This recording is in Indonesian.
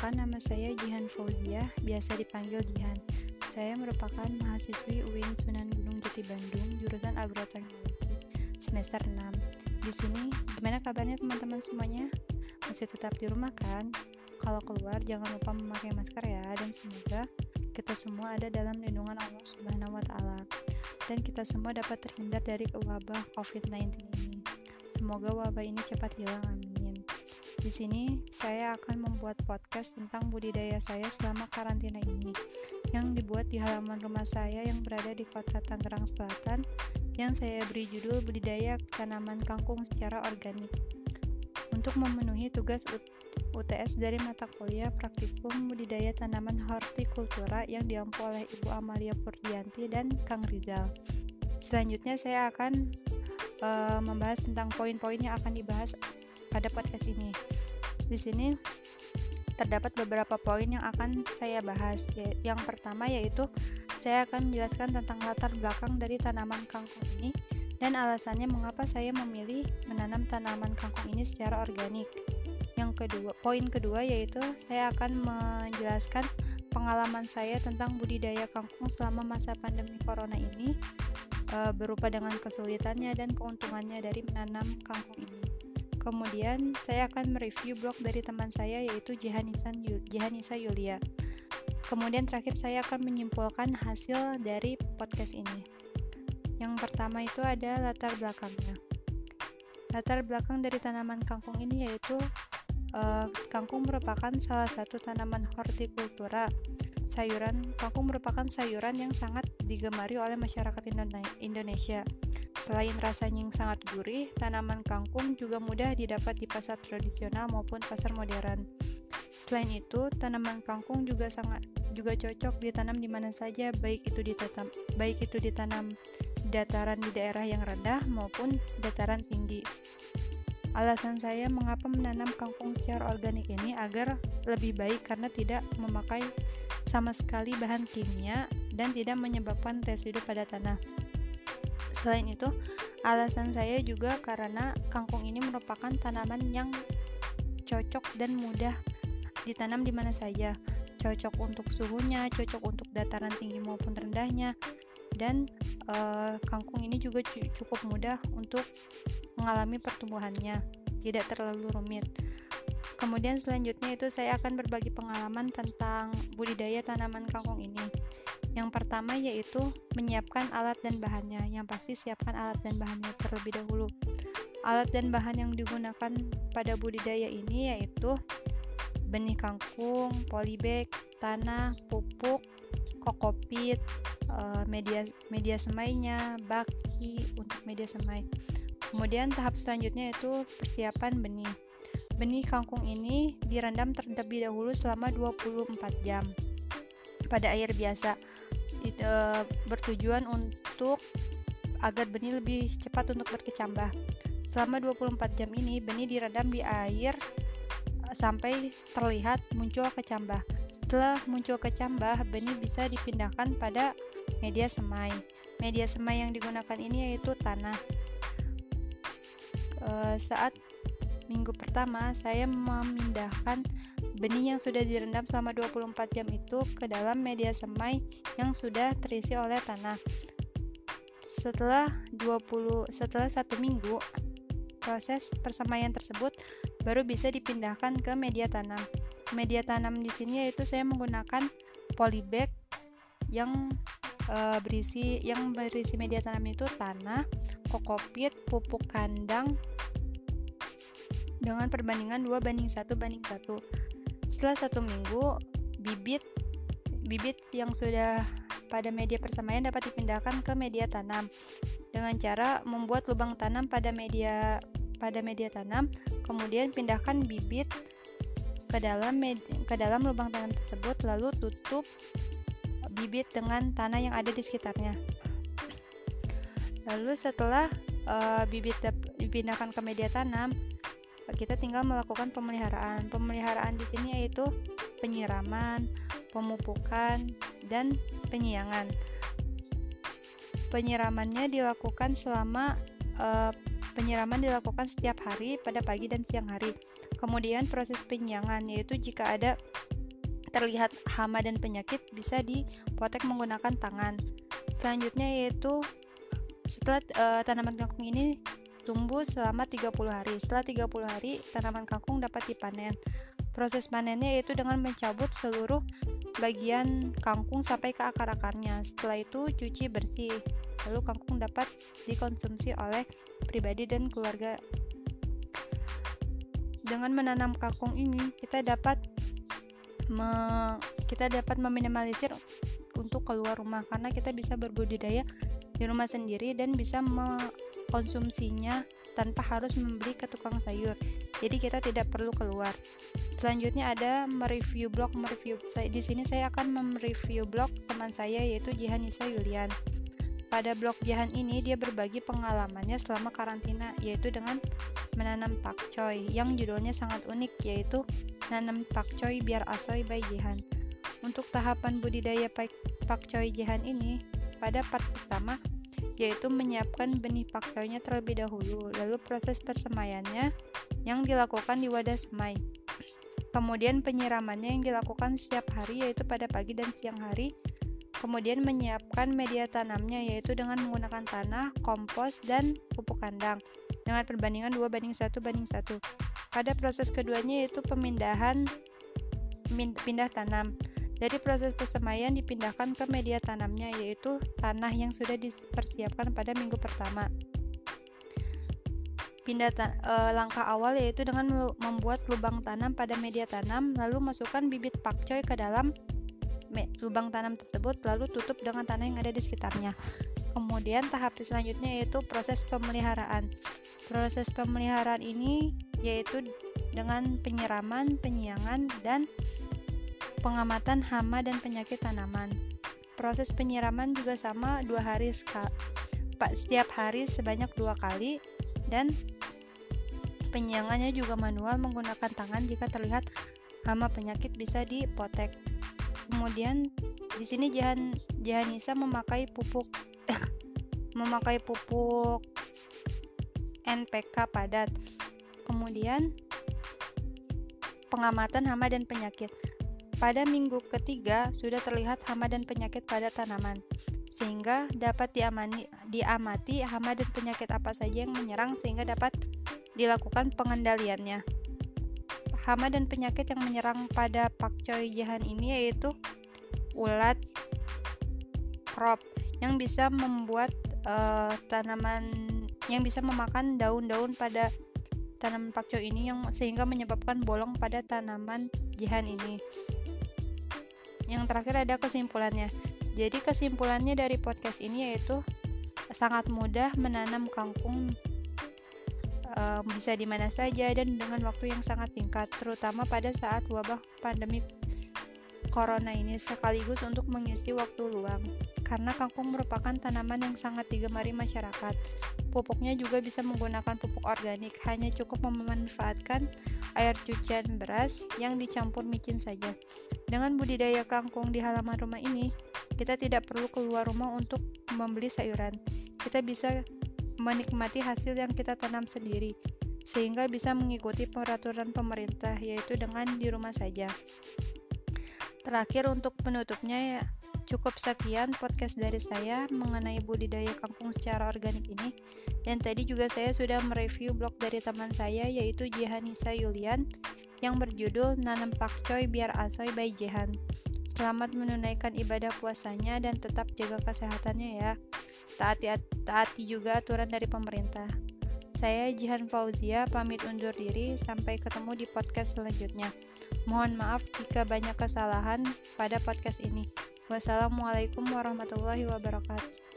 Perkenalkan nama saya Jihan Fauzia, biasa dipanggil Jihan. Saya merupakan mahasiswi UIN Sunan Gunung Jati Bandung, jurusan Agroteknologi, semester 6. Di sini, gimana kabarnya teman-teman semuanya? Masih tetap di rumah kan? Kalau keluar jangan lupa memakai masker ya dan semoga kita semua ada dalam lindungan Allah Subhanahu wa taala dan kita semua dapat terhindar dari wabah COVID-19 ini. Semoga wabah ini cepat hilang, amin. Di sini, saya akan membuat podcast tentang budidaya saya selama karantina ini, yang dibuat di halaman rumah saya yang berada di kota Tangerang Selatan, yang saya beri judul Budidaya Tanaman Kangkung Secara Organik. Untuk memenuhi tugas UTS dari mata kuliah Praktikum Budidaya Tanaman Hortikultura yang diampu oleh Ibu Amalia Purdianti dan Kang Rizal. Selanjutnya saya akan uh, membahas tentang poin-poin yang akan dibahas pada podcast ini. Di sini terdapat beberapa poin yang akan saya bahas. Yang pertama yaitu saya akan menjelaskan tentang latar belakang dari tanaman kangkung ini dan alasannya mengapa saya memilih menanam tanaman kangkung ini secara organik. Yang kedua, poin kedua yaitu saya akan menjelaskan pengalaman saya tentang budidaya kangkung selama masa pandemi corona ini e, berupa dengan kesulitannya dan keuntungannya dari menanam kangkung ini. Kemudian saya akan mereview blog dari teman saya yaitu Jihanisa Yulia. Kemudian terakhir saya akan menyimpulkan hasil dari podcast ini. Yang pertama itu ada latar belakangnya. Latar belakang dari tanaman kangkung ini yaitu uh, kangkung merupakan salah satu tanaman hortikultura. Sayuran kangkung merupakan sayuran yang sangat digemari oleh masyarakat Indonesia. Selain rasanya yang sangat gurih, tanaman kangkung juga mudah didapat di pasar tradisional maupun pasar modern. Selain itu, tanaman kangkung juga sangat juga cocok ditanam di mana saja, baik itu ditanam baik itu ditanam dataran di daerah yang rendah maupun dataran tinggi. Alasan saya mengapa menanam kangkung secara organik ini agar lebih baik karena tidak memakai sama sekali bahan kimia dan tidak menyebabkan residu pada tanah. Selain itu, alasan saya juga karena kangkung ini merupakan tanaman yang cocok dan mudah ditanam di mana saja. Cocok untuk suhunya, cocok untuk dataran tinggi maupun rendahnya. Dan e, kangkung ini juga cukup mudah untuk mengalami pertumbuhannya, tidak terlalu rumit. Kemudian selanjutnya itu saya akan berbagi pengalaman tentang budidaya tanaman kangkung ini. Yang pertama yaitu menyiapkan alat dan bahannya. Yang pasti siapkan alat dan bahannya terlebih dahulu. Alat dan bahan yang digunakan pada budidaya ini yaitu benih kangkung, polybag, tanah, pupuk, kokopit, eh, media media semainya, baki untuk media semai. Kemudian tahap selanjutnya itu persiapan benih. Benih kangkung ini direndam terlebih dahulu selama 24 jam pada air biasa itu bertujuan untuk agar benih lebih cepat untuk berkecambah. Selama 24 jam ini benih direndam di air e, sampai terlihat muncul kecambah. Setelah muncul kecambah, benih bisa dipindahkan pada media semai. Media semai yang digunakan ini yaitu tanah. E, saat minggu pertama, saya memindahkan Benih yang sudah direndam selama 24 jam itu ke dalam media semai yang sudah terisi oleh tanah. Setelah 20 setelah satu minggu, proses persemaian tersebut baru bisa dipindahkan ke media tanam. Media tanam di sini yaitu saya menggunakan polybag yang e, berisi yang berisi media tanam itu tanah, kokopit, pupuk kandang dengan perbandingan 2 banding 1 banding 1. Setelah satu minggu, bibit bibit yang sudah pada media persemaian dapat dipindahkan ke media tanam dengan cara membuat lubang tanam pada media pada media tanam, kemudian pindahkan bibit ke dalam ke dalam lubang tanam tersebut lalu tutup bibit dengan tanah yang ada di sekitarnya. Lalu setelah uh, bibit dipindahkan ke media tanam, kita tinggal melakukan pemeliharaan. Pemeliharaan di sini yaitu penyiraman, pemupukan, dan penyiangan. Penyiramannya dilakukan selama uh, penyiraman dilakukan setiap hari pada pagi dan siang hari. Kemudian proses penyiangan yaitu jika ada terlihat hama dan penyakit bisa dipotek menggunakan tangan. Selanjutnya yaitu setelah uh, tanaman kangkung ini tumbuh selama 30 hari. Setelah 30 hari, tanaman kangkung dapat dipanen. Proses panennya yaitu dengan mencabut seluruh bagian kangkung sampai ke akar-akarnya. Setelah itu cuci bersih. Lalu kangkung dapat dikonsumsi oleh pribadi dan keluarga. Dengan menanam kangkung ini, kita dapat me, kita dapat meminimalisir untuk keluar rumah karena kita bisa berbudidaya di rumah sendiri dan bisa mengkonsumsinya tanpa harus membeli ke tukang sayur. Jadi kita tidak perlu keluar. Selanjutnya ada mereview blog mereview. Di sini saya akan mereview blog teman saya yaitu Jihanisa Yulian. Pada blog Jahan ini dia berbagi pengalamannya selama karantina yaitu dengan menanam pakcoy yang judulnya sangat unik yaitu nanam pakcoy biar asoy by Jihan. Untuk tahapan budidaya pakcoy Jihan ini pada part pertama yaitu menyiapkan benih pakcoynya terlebih dahulu lalu proses persemaiannya yang dilakukan di wadah semai. Kemudian penyiramannya yang dilakukan setiap hari yaitu pada pagi dan siang hari Kemudian menyiapkan media tanamnya yaitu dengan menggunakan tanah, kompos, dan pupuk kandang dengan perbandingan 2 banding 1 banding 1. Pada proses keduanya yaitu pemindahan pindah tanam. Dari proses persemaian dipindahkan ke media tanamnya yaitu tanah yang sudah dipersiapkan pada minggu pertama. Pindah e, langkah awal yaitu dengan membuat lubang tanam pada media tanam lalu masukkan bibit pakcoy ke dalam lubang tanam tersebut lalu tutup dengan tanah yang ada di sekitarnya. Kemudian tahap selanjutnya yaitu proses pemeliharaan. Proses pemeliharaan ini yaitu dengan penyiraman, penyiangan, dan pengamatan hama dan penyakit tanaman. Proses penyiraman juga sama dua hari sekali, setiap hari sebanyak dua kali dan penyiangannya juga manual menggunakan tangan jika terlihat hama penyakit bisa dipotek. Kemudian di sini Jahan Jahanisa memakai pupuk memakai pupuk NPK padat. Kemudian pengamatan hama dan penyakit pada minggu ketiga sudah terlihat hama dan penyakit pada tanaman sehingga dapat diamani, diamati hama dan penyakit apa saja yang menyerang sehingga dapat dilakukan pengendaliannya hama dan penyakit yang menyerang pada pakcoy jahan ini yaitu ulat crop yang bisa membuat uh, tanaman yang bisa memakan daun-daun pada tanaman pakcoy ini yang sehingga menyebabkan bolong pada tanaman jihan ini. Yang terakhir ada kesimpulannya. Jadi kesimpulannya dari podcast ini yaitu sangat mudah menanam kangkung um, bisa di mana saja dan dengan waktu yang sangat singkat, terutama pada saat wabah pandemi corona ini sekaligus untuk mengisi waktu luang. Karena kangkung merupakan tanaman yang sangat digemari masyarakat. Pupuknya juga bisa menggunakan pupuk organik, hanya cukup memanfaatkan air cucian beras yang dicampur micin saja. Dengan budidaya kangkung di halaman rumah ini, kita tidak perlu keluar rumah untuk membeli sayuran. Kita bisa menikmati hasil yang kita tanam sendiri, sehingga bisa mengikuti peraturan pemerintah, yaitu dengan di rumah saja. Terakhir, untuk penutupnya, ya, cukup sekian podcast dari saya mengenai budidaya kangkung secara organik ini. Dan tadi juga saya sudah mereview blog dari teman saya, yaitu Jehanisa Yulian, yang berjudul Nanam Pakcoy Biar Asoy by Jehan. Selamat menunaikan ibadah puasanya dan tetap jaga kesehatannya ya. Taati, taati juga aturan dari pemerintah. Saya Jihan Fauzia pamit undur diri sampai ketemu di podcast selanjutnya. Mohon maaf jika banyak kesalahan pada podcast ini. Wassalamualaikum warahmatullahi wabarakatuh.